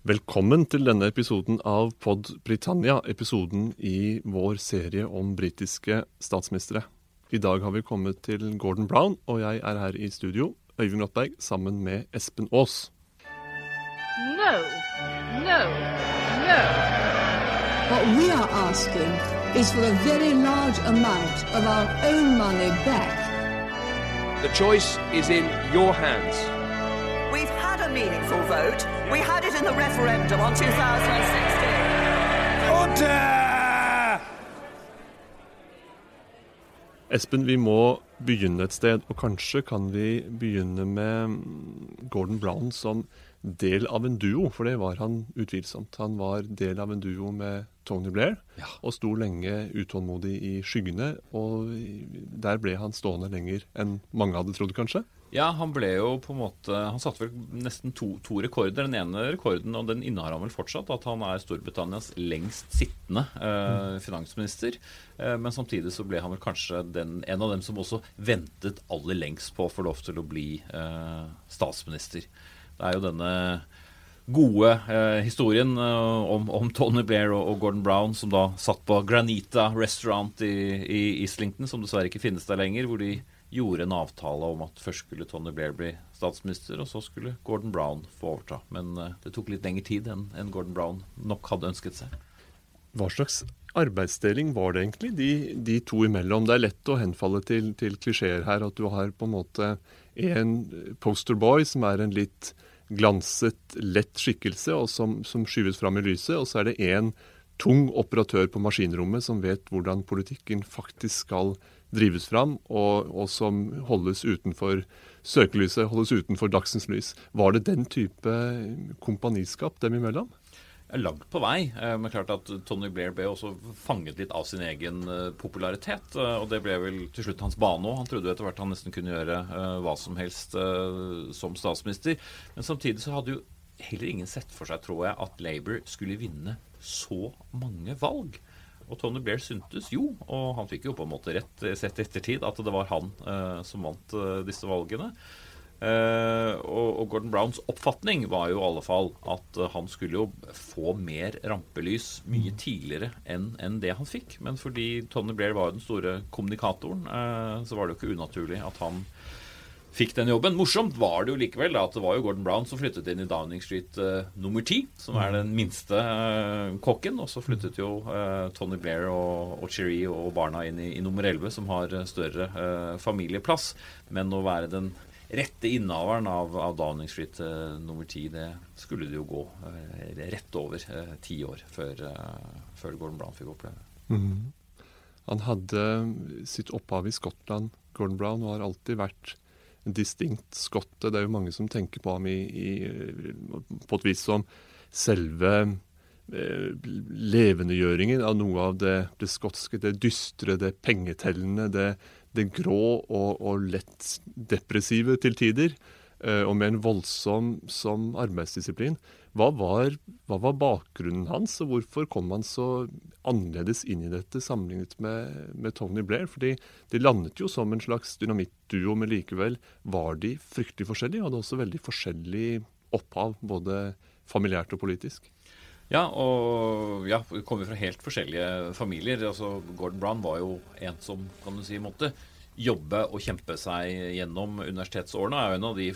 Velkommen til denne episoden av Pod Britannia, episoden i vår serie om britiske statsministre. I dag har vi kommet til Gordon Brown, og jeg er her i studio, Øyvind Rottberg, sammen med Espen Aas. No, no, no. What we are asking is for a very large amount of our own money back. The choice is in your hands. A meaningful vote. We had it in the referendum on 2016. Espen, vi må begynne et sted, og kanskje kan vi begynne med Gordon Brown som del av en duo, for det var han utvilsomt. Han var del av en duo med Tony Blair, og sto lenge utålmodig i skyggene. Og der ble han stående lenger enn mange hadde trodd, kanskje. Ja, han ble jo på en måte Han satte vel nesten to, to, rekorder. Den ene rekorden, og den innehar han vel fortsatt, at han er Storbritannias lengst sittende eh, finansminister. Eh, men samtidig så ble han vel kanskje den, en av dem som også ventet aller lengst på å få lov til å bli eh, statsminister. Det er jo denne gode eh, historien eh, om, om, Tony Blair og, og, Gordon Brown, som da satt på Granita Restaurant i, i Islington, som dessverre ikke finnes der lenger, hvor de gjorde en avtale om at først skulle Tony Blair bli statsminister, og så skulle Gordon Brown få overta. Men uh, det tok litt lengre tid enn Gordon Brown nok hadde ønsket seg. Hva slags arbeidsdeling var det egentlig, de, de to imellom? Det er lett å henfalle til, til klisjeer her, at du har på en måte en posterboy som er en litt glanset, lett skikkelse, og som, som skyves fram i lyset, og så er det en tung operatør på maskinrommet som vet hvordan politikken faktisk skal drives fram, og, og, som holdes utenfor søkelyset, holdes utenfor dagsens lys. Var det den type kompaniskap dem imellom? Langt på vei. Eh, men klart at Tony Blair ble også fanget litt av sin egen eh, popularitet. Eh, og det ble vel til slutt hans bane òg. Han trodde etter hvert han nesten kunne gjøre hva som helst som statsminister. Men samtidig så hadde jo heller ingen sett for seg, tror jeg, at Labour skulle vinne så mange valg. Og Tony Blair syntes jo, og han fikk jo på en måte rett sett ettertid, at det var han eh, som vant eh, disse valgene. Eh, og, og, Gordon Browns oppfatning var jo i alle fall at uh, han skulle jo få mer rampelys mye tidligere enn en det han fikk. Men fordi Tony Blair var jo den store kommunikatoren, uh, så var det jo ikke unaturlig at han fikk den jobben. Morsomt var det jo likevel da, at det var jo Gordon Brown som flyttet inn i Downing Street uh, nummer ti, som er den minste uh, kokken. Og så flyttet jo uh, Tony Blair og, og Cherie og barna inn i, i nummer elleve, som har større familieplass. Men å være den rette innehaveren av, av, Downing Street nummer ti, det skulle det jo gå rett over ti år før, før, Gordon Brown fikk oppleve. Mm. Han hadde sitt opphav i Skottland, Gordon Brown, og har alltid vært distinkt skotte. Det er jo mange som tenker på ham i, i, på et vis som selve eh, levendegjøringen av noe av det, det, skotske, det dystre, det pengetellende, det, det grå og, og, lett depressive til tider. Eh, og med en voldsom som arbeidsdisiplin. Hva var, hva var, bakgrunnen hans, og hvorfor kom han så annerledes inn i dette sammenlignet med, med Tony Blair? Fordi de landet jo som en slags dynamittduo, men likevel var de fryktelig forskjellige. Og hadde også veldig forskjellig opphav, både familiært og politisk. Ja, og ja, kommer fra helt forskjellige familier. Altså, Gordon Brown var jo en som kan du si, måtte jobbe og kjempe seg gjennom universitetsårene. Er jo en av de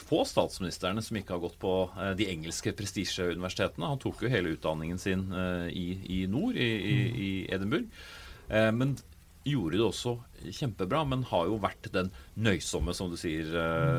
få statsministrene som ikke har gått på eh, de engelske prestisjeuniversitetene. Han tok jo hele utdanningen sin eh, i, i nord, i, i, i Edinburgh. Eh, men gjorde det også kjempebra, men har jo vært den nøysomme, som du sier,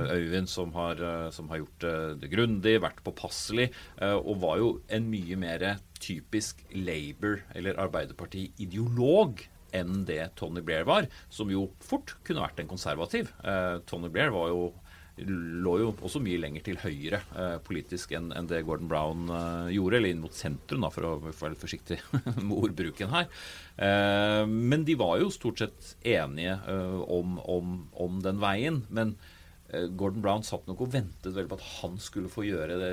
Øyvind, som har, som har gjort det grundig, vært påpasselig, og var jo en mye mer typisk Labour- eller Arbeiderparti-ideolog enn det Tony Blair var, som jo fort kunne vært en konservativ. Eh, Tony Blair var jo lå jo også mye lenger til høyre eh, politisk enn en det Gordon Brown eh, gjorde, eller inn mot sentrum, da, for å være litt forsiktig med ordbruken her. Eh, men de var jo stort sett enige eh, om, om, om, den veien. Men Gordon Brown satt nok og ventet veldig på at han skulle få gjøre det.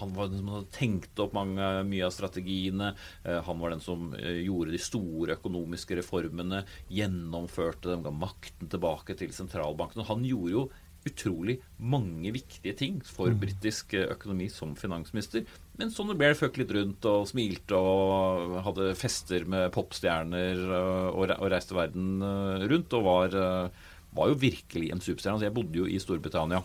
Han var den som hadde tenkt opp mange, mye av strategiene. Eh, han var den som eh, gjorde de store økonomiske reformene, gjennomførte dem, ga makten tilbake til sentralbanken. Han gjorde jo utrolig mange viktige ting for britisk eh, økonomi som finansminister. Men Sonny Blair føk litt rundt og smilte og hadde fester med popstjerner eh, og, reiste verden eh, rundt. Og var, eh, var jo virkelig en superstjerne. Altså, jeg bodde jo i Storbritannia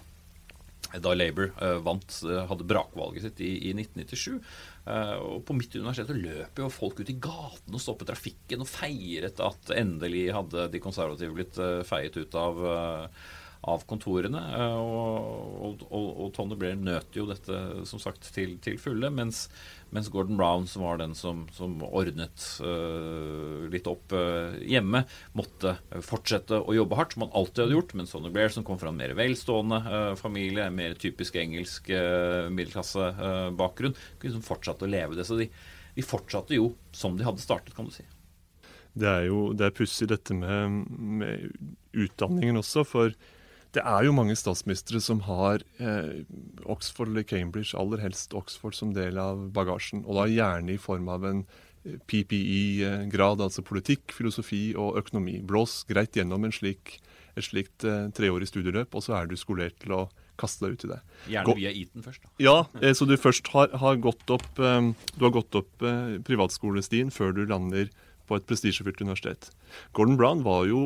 da Labour eh, vant, eh, hadde brakvalget sitt i, i 1997. Eh, og på mitt universitet løp jo folk ut i gatene og stoppet trafikken og feiret at endelig hadde de konservative blitt feiet ut av, av kontorene. Eh, og, og, og, Tony Blair nøt jo dette som sagt til, til fulle, mens, mens Gordon Brown, som var den som, som ordnet uh, litt opp uh, hjemme, måtte fortsette å jobbe hardt, som han alltid hadde gjort. Men Tony Blair, som kom fra en mer velstående uh, familie, en mer typisk engelsk middelklassebakgrunn, kunne liksom fortsatt å leve det. Så de, de fortsatte jo som de hadde startet, kan du si. Det er jo det er pussig dette med, med utdanningen også, for det er jo mange statsministre som har eh, Oxford eller Cambridge, aller helst Oxford, som del av bagasjen. Og da gjerne i form av en eh, PPI-grad, altså politikk, filosofi og økonomi. Blås greit gjennom en slik, et slikt eh, treårig studieløp, og så er du skolert til å kaste deg ut i det. Gjerne Gå- via Eton først, da. Ja, eh, så du først har, har gått opp, eh, du har gått opp eh, privatskolestien før du lander på et prestisjefylt universitet. Gordon Brown var jo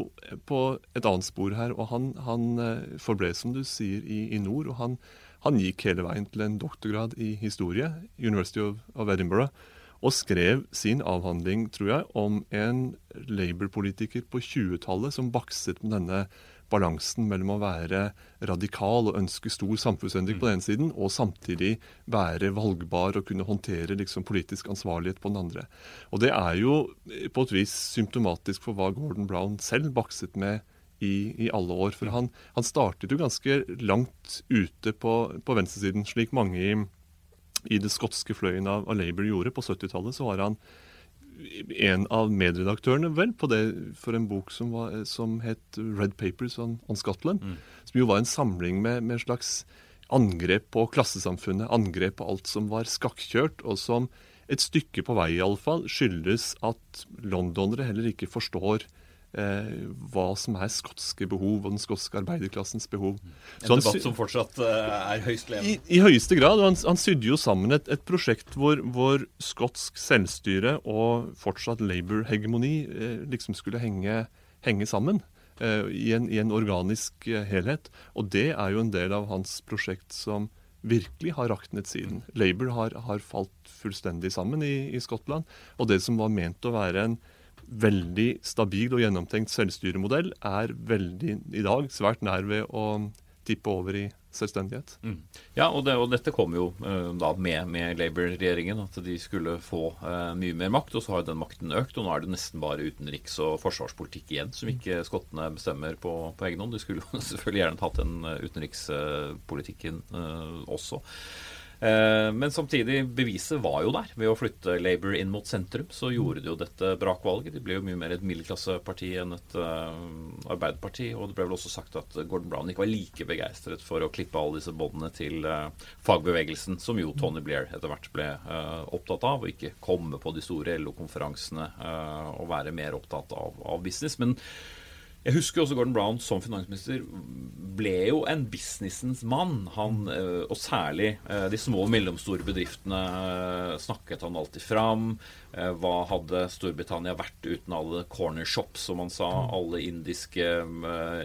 på et annet spor her, og han, han eh, forble, som du sier, i, i nord. Og han, han gikk hele veien til en doktorgrad i historie, University of, of Edinburgh, og skrev sin avhandling, tror jeg, om en Labour-politiker på 20-tallet som bakset med denne balansen mellom å være radikal og ønske stor samfunnsendring på den ene siden, og samtidig være valgbar og kunne håndtere liksom, politisk ansvarlighet på den andre. Og det er jo eh, på et vis symptomatisk for hva Gordon Brown selv bakset med i, i alle år. For han, han startet jo ganske langt ute på, på venstresiden, slik mange i, i det skotske fløyen av, av Labour gjorde. På 70-tallet så var han en av medredaktørene vel på det for en bok som, var, som het Red Papers on, on Scotland. Som jo var en samling med, med slags angrep på klassesamfunnet, angrep på alt som var skakkjørt, og som et stykke på vei iallfall skyldes at londonere heller ikke forstår eh, hva som er skotske behov og den skotske arbeiderklassens behov. En Så han debatt som fortsatt eh, er høyst levende. i, I høyeste grad. og Han, han sydde jo sammen et, et prosjekt hvor, hvor skotsk selvstyre og fortsatt Labour-hegemoni eh, liksom skulle henge, henge sammen eh, i, en, i en organisk eh, helhet. Og det er jo en del av hans prosjekt som virkelig har raknet siden. Labour har, har falt fullstendig sammen i, i Skottland. Og det som var ment å være en veldig stabil og gjennomtenkt selvstyremodell, er veldig i dag svært nær ved å tippe over i selvstendighet. Ja, og, det, og dette kom jo uh, da med, med Labour-regjeringen, at de skulle få uh, mye mer makt. Og så har jo den makten økt, og nå er det nesten bare utenriks- og forsvarspolitikk igjen som ikke skottene bestemmer på, på egen hånd. De skulle jo selvfølgelig gjerne tatt den eh, utenrikspolitikken uh, også. Eh, Men samtidig, beviset var jo der. Ved å flytte Labour inn mot sentrum, så gjorde de jo dette brakvalget. De ble jo mye mer et middelklasseparti enn et eh, arbeiderparti. Og det ble vel også sagt at Gordon Brown ikke var like begeistret for å klippe alle disse båndene til eh, fagbevegelsen, som jo Tony Blair etter hvert ble opptatt av, og ikke komme på de store LO-konferansene og være mer opptatt av, av business. Men jeg husker også Gordon Brown som finansminister ble jo en businessens mann. Han, eh, og særlig eh, de små og mellomstore bedriftene eh, snakket han alltid fram. Hva hadde Storbritannia vært uten alle corner shops, som han sa. Alle indiske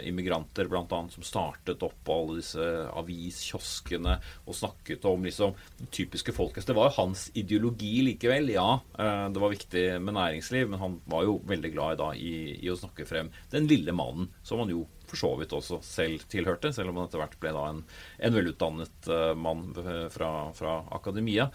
immigranter annet som startet opp alle disse aviskioskene og snakket om liksom typiske folkets Det var jo hans ideologi likevel. Ja, det var viktig med næringsliv, men han var jo veldig glad da, i, i å snakke frem den lille mannen, som han jo for så vidt også selv tilhørte, selv om han etter hvert ble da en, en velutdannet eh, mann eh, fra, fra akademia.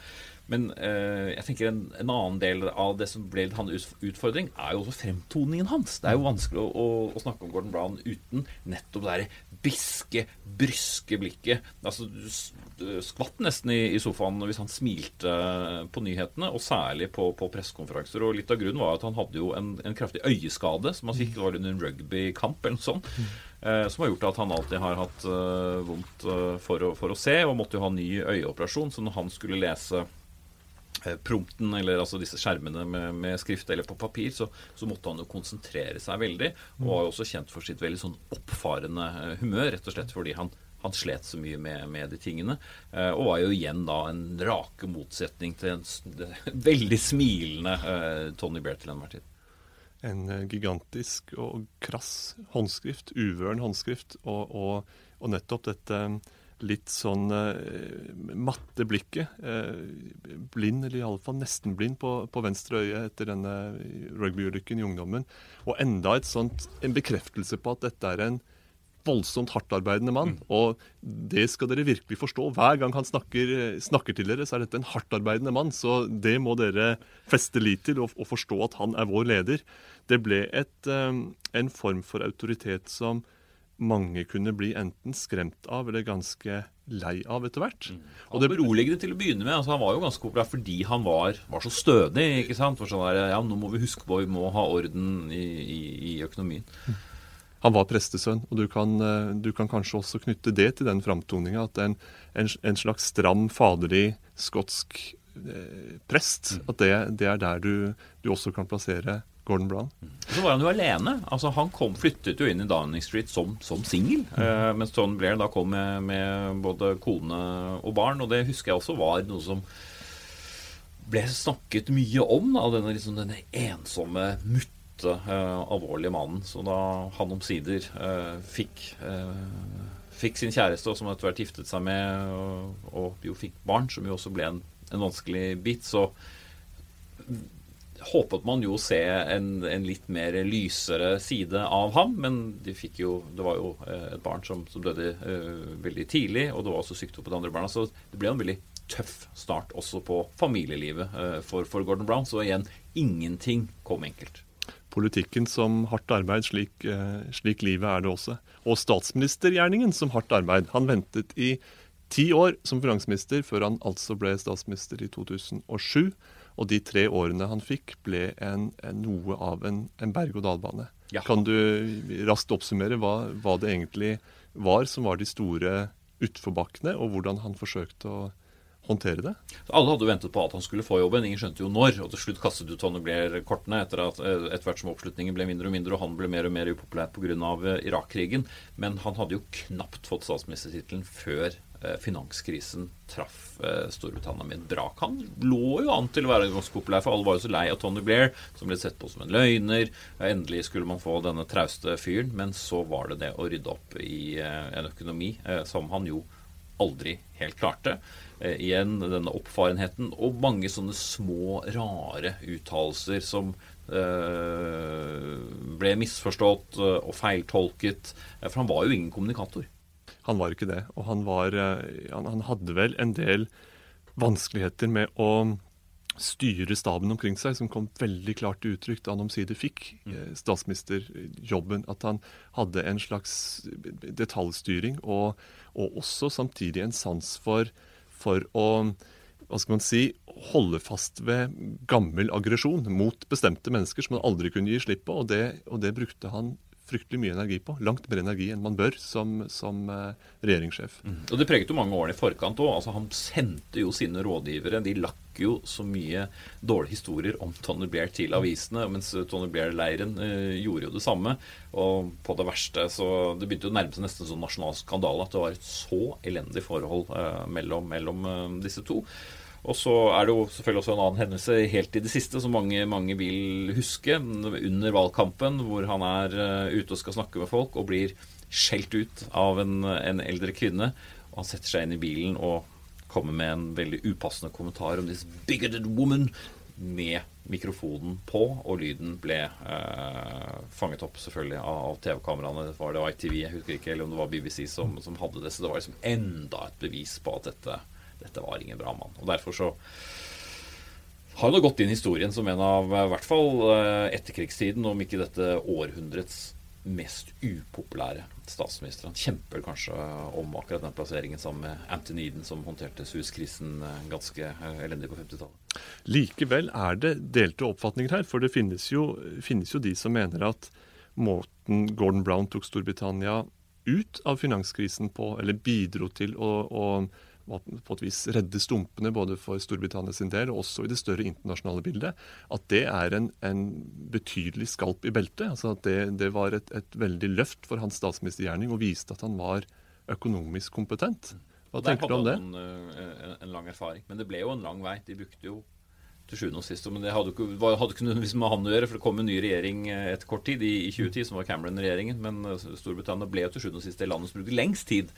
Men eh, jeg tenker en, en annen del av det som ble hans utfordring, er jo også fremtoningen hans. Det er jo vanskelig å, å, å snakke om Gordon Brown uten nettopp det derre biske, bryske blikket. Altså, du skvatt nesten i, i sofaen hvis han smilte på nyhetene, og særlig på, på pressekonferanser. Og litt av grunnen var at han hadde jo en, en kraftig øyeskade som han fikk det var under en rugbykamp eller noe sånt. Eh, som har gjort at han alltid har hatt eh, vondt eh, for, å, for å se, og måtte jo ha ny øyeoperasjon. Så når han skulle lese eh, prompten, eller altså disse skjermene med, med skrift eller på papir, så, så, måtte han jo konsentrere seg veldig. Og var jo også kjent for sitt veldig sånn oppfarende eh, humør, rett og slett fordi han, han slet så mye med, med de tingene. Eh, og var jo igjen da en rake motsetning til en veldig smilende eh, Tony Blair til enhver tid. En eh, gigantisk og krass håndskrift, uvøren håndskrift, og, og, og nettopp dette litt sånn eh, matte blikket. Eh, blind, eller iallfall nesten blind, på, på venstre øye etter denne rugbyulykken i ungdommen. Og enda et sånt, en bekreftelse på at dette er en voldsomt hardtarbeidende mann. Og det skal dere virkelig forstå. Hver gang han snakker, snakker til dere, så er dette en hardtarbeidende mann. Så det må dere feste lit til og, og forstå at han er vår leder. Det ble et, eh, en form for autoritet som mange kunne bli enten skremt av eller ganske lei av etter hvert. Og det beroligende til å begynne med. altså Han var jo ganske populær fordi han var, var så stødig. ikke sant? For sånn der, ja, Nå må vi huske på vi må ha orden i, i, i økonomien. Han var prestesønn, og du kan, eh, du kan kanskje også knytte det til den framtoninga. At en, en, en slags stram, faderlig skotsk eh, prest, at det, det er der du, du også kan plassere Gordon Brown. Så var han jo alene. altså Han kom, flyttet jo inn i Downing Street som, som singel. Eh, mens Tony Blair da kom med, med både kone og barn. Og det husker jeg også var noe som ble snakket mye om. Da, denne, liksom, denne ensomme, mutte, eh, alvorlige mannen. Så da han omsider eh, fikk eh, Fikk sin kjæreste, og som etter hvert giftet seg med, og, og jo fikk barn, som jo også ble en, en vanskelig bit, så håpet man jo å se en, en litt mer lysere side av ham, men de jo, det var jo eh, et barn som, som døde uh, veldig tidlig, og det var også sykdom på de andre barna. Så det ble en veldig tøff start også på familielivet uh, for, for Gordon Brown. Så igjen, ingenting kom enkelt. Politikken som hardt arbeid, slik, uh, slik livet er det også. Og statsministergjerningen som hardt arbeid. Han ventet i ti år som finansminister før han altså ble statsminister i 2007. Og de tre årene han fikk, ble en, en noe av en, en berg-og-dal-bane. Ja. Kan du raskt oppsummere hva, hva det egentlig var som var de store utforbakkene, og hvordan han forsøkte å håndtere det? Alle hadde ventet på at han skulle få jobben. Ingen skjønte jo når. Og til slutt kastet ut han og Blair kortene etter at eh, etter hvert som oppslutningen ble mindre og mindre, og han ble mer og mer upopulær pga. Irak-krigen. Men han hadde jo knapt fått statsministertittelen før eh, finanskrisen traff eh, Storbritannia med et brak. Han lå jo an til å være ganske populær, for alle var jo så lei av Tony Blair, som ble sett på som en løgner. Endelig skulle man få denne trauste fyren, men så var det det å rydde opp i eh, en økonomi eh, som han jo aldri helt klarte. Eh, igjen denne oppfarenheten og mange sånne små, rare uttalelser som eh, ble misforstått eh, og feiltolket. Eh, For han var jo ingen kommunikator. Han var ikke det. Og han, var, eh, han, han hadde vel en del vanskeligheter med å styre staben omkring seg, som kom veldig klart til uttrykk da han omsider fikk eh, statsministerjobben. At han hadde en slags detaljstyring, og, og også samtidig en sans for, for å hva skal man si, holde fast ved gammel aggresjon mot bestemte mennesker som han aldri kunne gi slipp på. Og det, og det brukte han fryktelig mye energi på. Langt mer energi enn man bør som, som regjeringssjef. regjeringssjef. Og det preget jo mange årene i forkant òg. Altså, han sendte jo sine rådgivere De lakk jo så mye dårlige historier om Tony Blair til avisene, mens Tony Blair-leiren eh, gjorde jo det samme. Og på det verste så Det begynte jo å nærme seg nesten sånn nasjonal skandale at det var et så elendig forhold eh, mellom, mellom eh, disse to. Og så er det jo selvfølgelig også en annen hendelse helt i det siste som mange, mange vil huske. Under valgkampen hvor han er eh, ute og skal snakke med folk og blir skjelt ut av en, en eldre kvinne. Og han setter seg inn i bilen og kommer med en veldig upassende kommentar om 'this bigoted woman' med mikrofonen på, og lyden ble eh, fanget opp selvfølgelig av, av TV-kameraene. Var det ITV, jeg husker ikke, eller om det var BBC som, som hadde det. Så det var liksom enda et bevis på at dette, dette var ingen bra mann. Og derfor så har det gått inn i historien som en av i hvert fall eh, etterkrigstiden, om ikke dette århundrets mest upopulære statsminister. Han kjemper kanskje om akkurat den plasseringen sammen med Anthony Eden, som håndterte Suez-krisen eh, ganske eh, elendig på 50-tallet. Likevel er det delte oppfatninger her, for det finnes jo, finnes jo de som mener at måten Gordon Brown tok Storbritannia ut av finanskrisen på, eller bidro til å, å på et vis redde stumpene både for Storbritannia sin del og også i det større internasjonale bildet, at det er en, en betydelig skalp i beltet. Altså at det, det var et, et, veldig løft for hans statsministergjerning og viste at han var økonomisk kompetent. Hva tenker du om det? Han en, en lang erfaring. Men det ble jo en lang vei. De brukte jo til sjuende og sist. Men det hadde ikke, hadde ikke noe med han å gjøre, for det kom en ny regjering etter kort tid, i, i 2010, som var Cameron-regjeringen. Men Storbritannia ble jo til sjuende og sist det landet som brukte lengst tid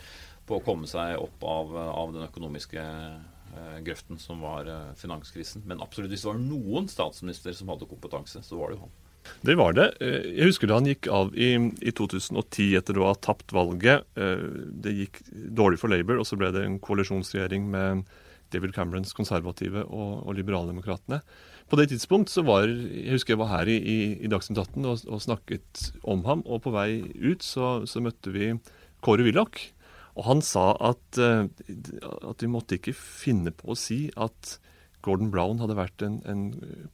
på å komme seg opp av, av den økonomiske eh, grøften som var eh, finanskrisen. Men absolutt, hvis det var noen statsminister som hadde kompetanse, så var det jo han. Det var det. Eh, jeg husker da han gikk av i, i 2010 etter å ha tapt valget. Det gikk dårlig for Labour, og så ble det en koalisjonsregjering med David Camerons konservative og, og liberaldemokratene. På det tidspunkt så var Jeg husker jeg var her i, i, i Dagsnytt 18 og, og, snakket om ham. Og på vei ut så, så møtte vi Kåre Willoch. Og han sa at, eh, at, vi måtte ikke finne på å si at Gordon Brown hadde vært en, en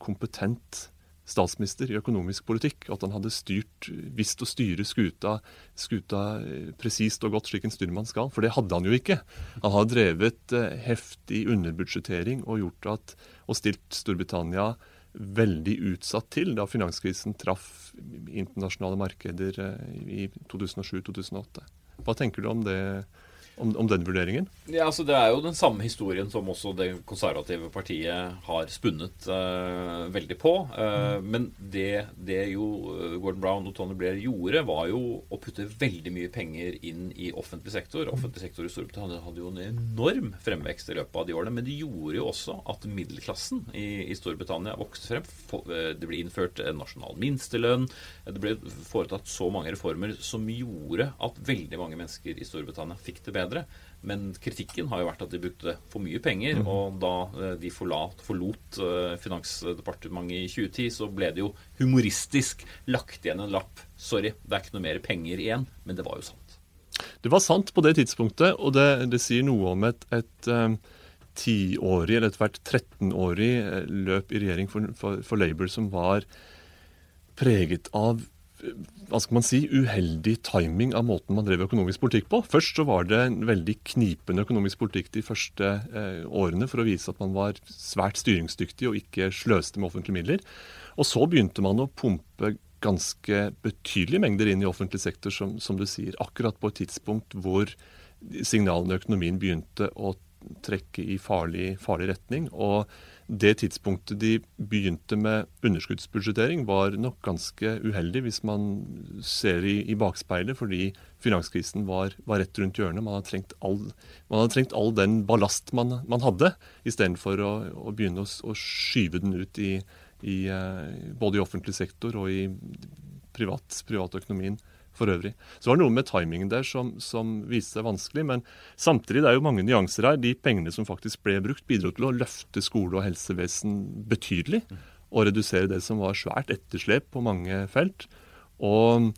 kompetent statsminister i økonomisk politikk. At han hadde styrt, visst å styre skuta, skuta eh, presist og godt slik en styrmann skal. For det hadde han jo ikke. Han har drevet eh, heftig underbudsjettering og og stilt Storbritannia veldig utsatt til da finanskrisen traff internasjonale markeder i 2007-2008. Hva tenker du om det? Om, om, den vurderingen? Ja, altså Det er jo den samme historien som også det konservative partiet har spunnet uh, veldig på. Uh, mm. Men det, det, jo eh, Gordon Brown og Tony Blair gjorde, var jo å putte veldig mye penger inn i offentlig sektor. Offentlig sektor i Storbritannia hadde jo en enorm fremvekst i løpet av de årene. Men det gjorde jo også at middelklassen i, i Storbritannia vokste frem. Det ble innført en nasjonal minstelønn. Det ble foretatt så mange reformer som gjorde at veldig mange mennesker i Storbritannia fikk det bedre bedre. Men kritikken har jo vært at de brukte for mye penger. Mm. Og da eh, de forlat, forlot eh, Finansdepartementet i 2010, så ble det jo humoristisk lagt igjen en lapp. Sorry, det er ikke noe mer penger igjen. Men det var jo sant. Det var sant på det tidspunktet, og det, det sier noe om et, et um, tiårig, eller etter hvert 13-årig løp i regjering for, for, for Labour som var preget av hva skal man si, uheldig timing av måten man drev økonomisk politikk på. Først så var det en veldig knipende økonomisk politikk de første eh, årene for å vise at man var svært styringsdyktig og ikke sløste med offentlige midler. Og så begynte man å pumpe ganske betydelige mengder inn i offentlig sektor, som, som du sier, akkurat på et tidspunkt hvor signalene i økonomien begynte å trekke i farlig, farlig retning. og det tidspunktet de begynte med underskuddsbudsjettering, var nok ganske uheldig hvis man ser i, i bakspeilet, fordi finanskrisen var, var, rett rundt hjørnet. Man hadde trengt all, hadde trengt all den ballast man, man hadde, istedenfor å, å begynne å, å, skyve den ut i, i, eh, både i offentlig sektor og i privat, privatøkonomien for øvrig. Så var det noe med timingen der som, som, viste seg vanskelig. Men samtidig det er jo mange nyanser her. De pengene som faktisk ble brukt, bidro til å løfte skole og helsevesen betydelig. Og redusere det som var svært etterslep på mange felt. Og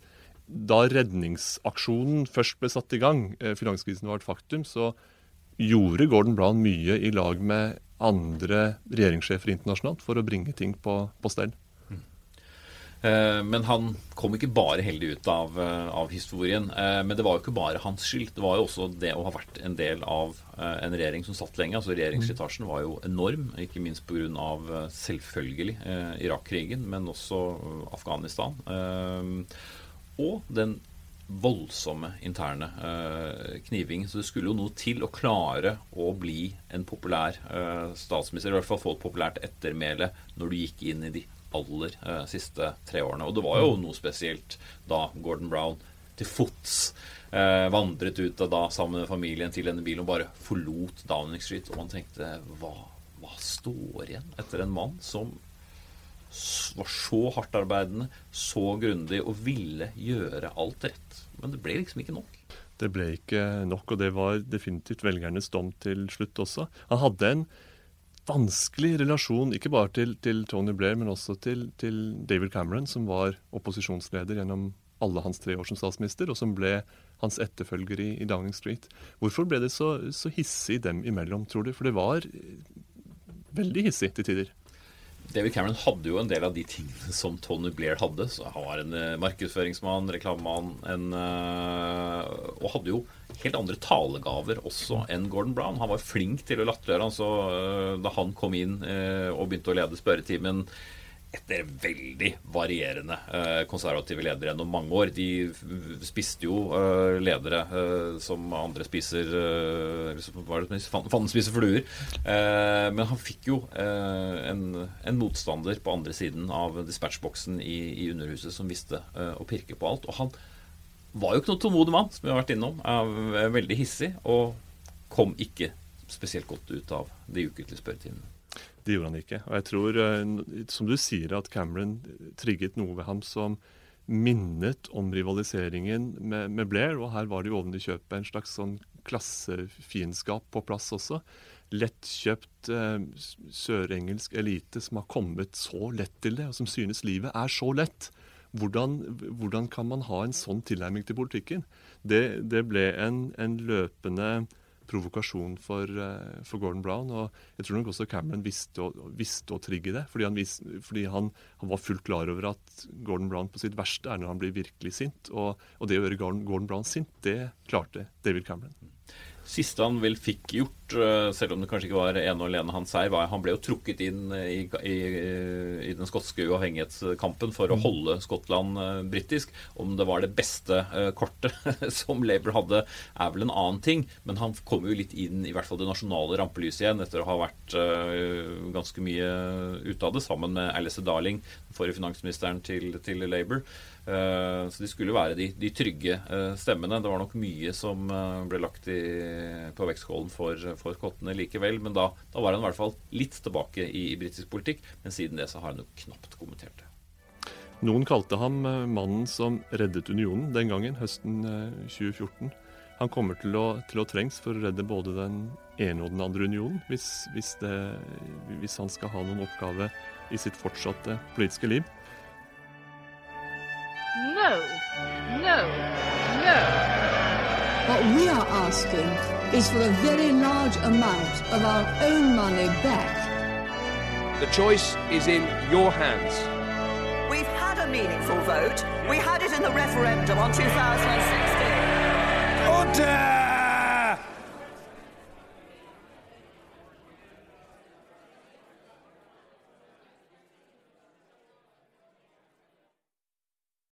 da redningsaksjonen først ble satt i gang, eh, finanskrisen var et faktum, så gjorde Gordon Brown mye i lag med andre regjeringssjefer internasjonalt for å bringe ting på, på stell. Eh, men han kom ikke bare heldig ut av, eh, av, historien. Eh, men det var jo ikke bare hans skyld. Det var jo også det å ha vært en del av en regjering som satt lenge. altså Regjeringsslitasjen var jo enorm, ikke minst pga. selvfølgelig Irak-krigen, men også Afghanistan. Og den voldsomme interne kniving. Så det skulle jo noe til å klare å bli en populær statsminister. I hvert fall få et populært ettermæle når du gikk inn i de aller uh, siste tre årene. Og det var jo noe spesielt da Gordon Brown til fots uh, vandret ut da sammen med familien til denne bilen og bare forlot Downing Street. Og man tenkte hva, hva står igjen etter en mann som var så hardtarbeidende, så grundig og ville gjøre alt rett. Men det ble liksom ikke nok. Det ble ikke nok, og det var definitivt velgernes dom til slutt også. Han hadde en vanskelig relasjon, ikke bare til, til Tony Blair, men også til, til, David Cameron, som var opposisjonsleder gjennom alle hans tre år som statsminister, og som ble hans etterfølger i, i Downing Street. Hvorfor ble det så, så hissig dem imellom, tror du? For det var veldig hissig til tider. David Cameron hadde jo en del av de tingene som Tony Blair hadde. Så han var en uh, markedsføringsmann, reklamemann, en, uh, og hadde jo helt andre talegaver også enn Gordon Brown. Han var flink til å latterliggjøre. Altså, da han kom inn og begynte å lede spørretimen etter veldig varierende eh, konservative ledere gjennom mange år. De spiste jo eh, ledere eh, som andre spiser Fanden spiser fluer. Men han fikk jo en, en motstander på andre siden av dispatchboksen i, i Underhuset som visste å pirke på alt. Og han var jo ikke noen tålmodig mann, som vi har vært innom. Veldig hissig og kom ikke spesielt godt ut av de ukentlige spørretimene. Det gjorde han ikke. Og jeg tror, eh, som du sier, at Cameron trigget noe ved ham som minnet om rivaliseringen med, med Blair. Og her var det jo oven i kjøpet en slags sånn klassefiendskap på plass også. Lettkjøpt eh, sørengelsk elite som har kommet så lett til det, og som synes livet er så lett. Hvordan, hvordan kan man ha en sånn tilnærming til politikken? Det, det ble en, en løpende provokasjon for, eh, for Gordon Brown. Og jeg tror nok også Cameron visste visste å trigge det. Fordi, han, vis, fordi han, han, var fullt klar over at Gordon Brown på sitt verste er når han blir virkelig sint. Og, og det å gjøre Gordon, Gordon Brown sint, det klarte David Cameron. Siste han vel fikk gjort, selv om det kanskje ikke var ene og alene hans seier, var han ble jo trukket inn i, i, i den skotske uavhengighetskampen for å holde Skottland eh, britisk. Om det var det beste eh, kortet som Labour hadde, er vel en annen ting. Men han kom jo litt inn i hvert fall det nasjonale rampelyset igjen etter å ha vært eh, ganske mye ute av det, sammen med Alice Darling, forrige finansministeren til, til Labour. Eh, Så de skulle være de, de trygge eh, stemmene. Det var nok mye som eh, ble lagt i, på vektskålen for, for skottene likevel. Men da, da var han i hvert fall litt tilbake i, i britisk politikk. Men siden det så har han jo knapt kommentert det. Noen kalte ham eh, mannen som reddet unionen den gangen, høsten eh, 2014. Han kommer til å, til å trengs for å redde både den ene og den andre unionen, hvis, hvis, det, hvis han skal ha noen oppgave i sitt fortsatte politiske liv. No, no, no. What we are asking is for a very large amount of our own money back. The choice is in your hands. We've had a meaningful vote. We had it in the referendum on 2016. Order!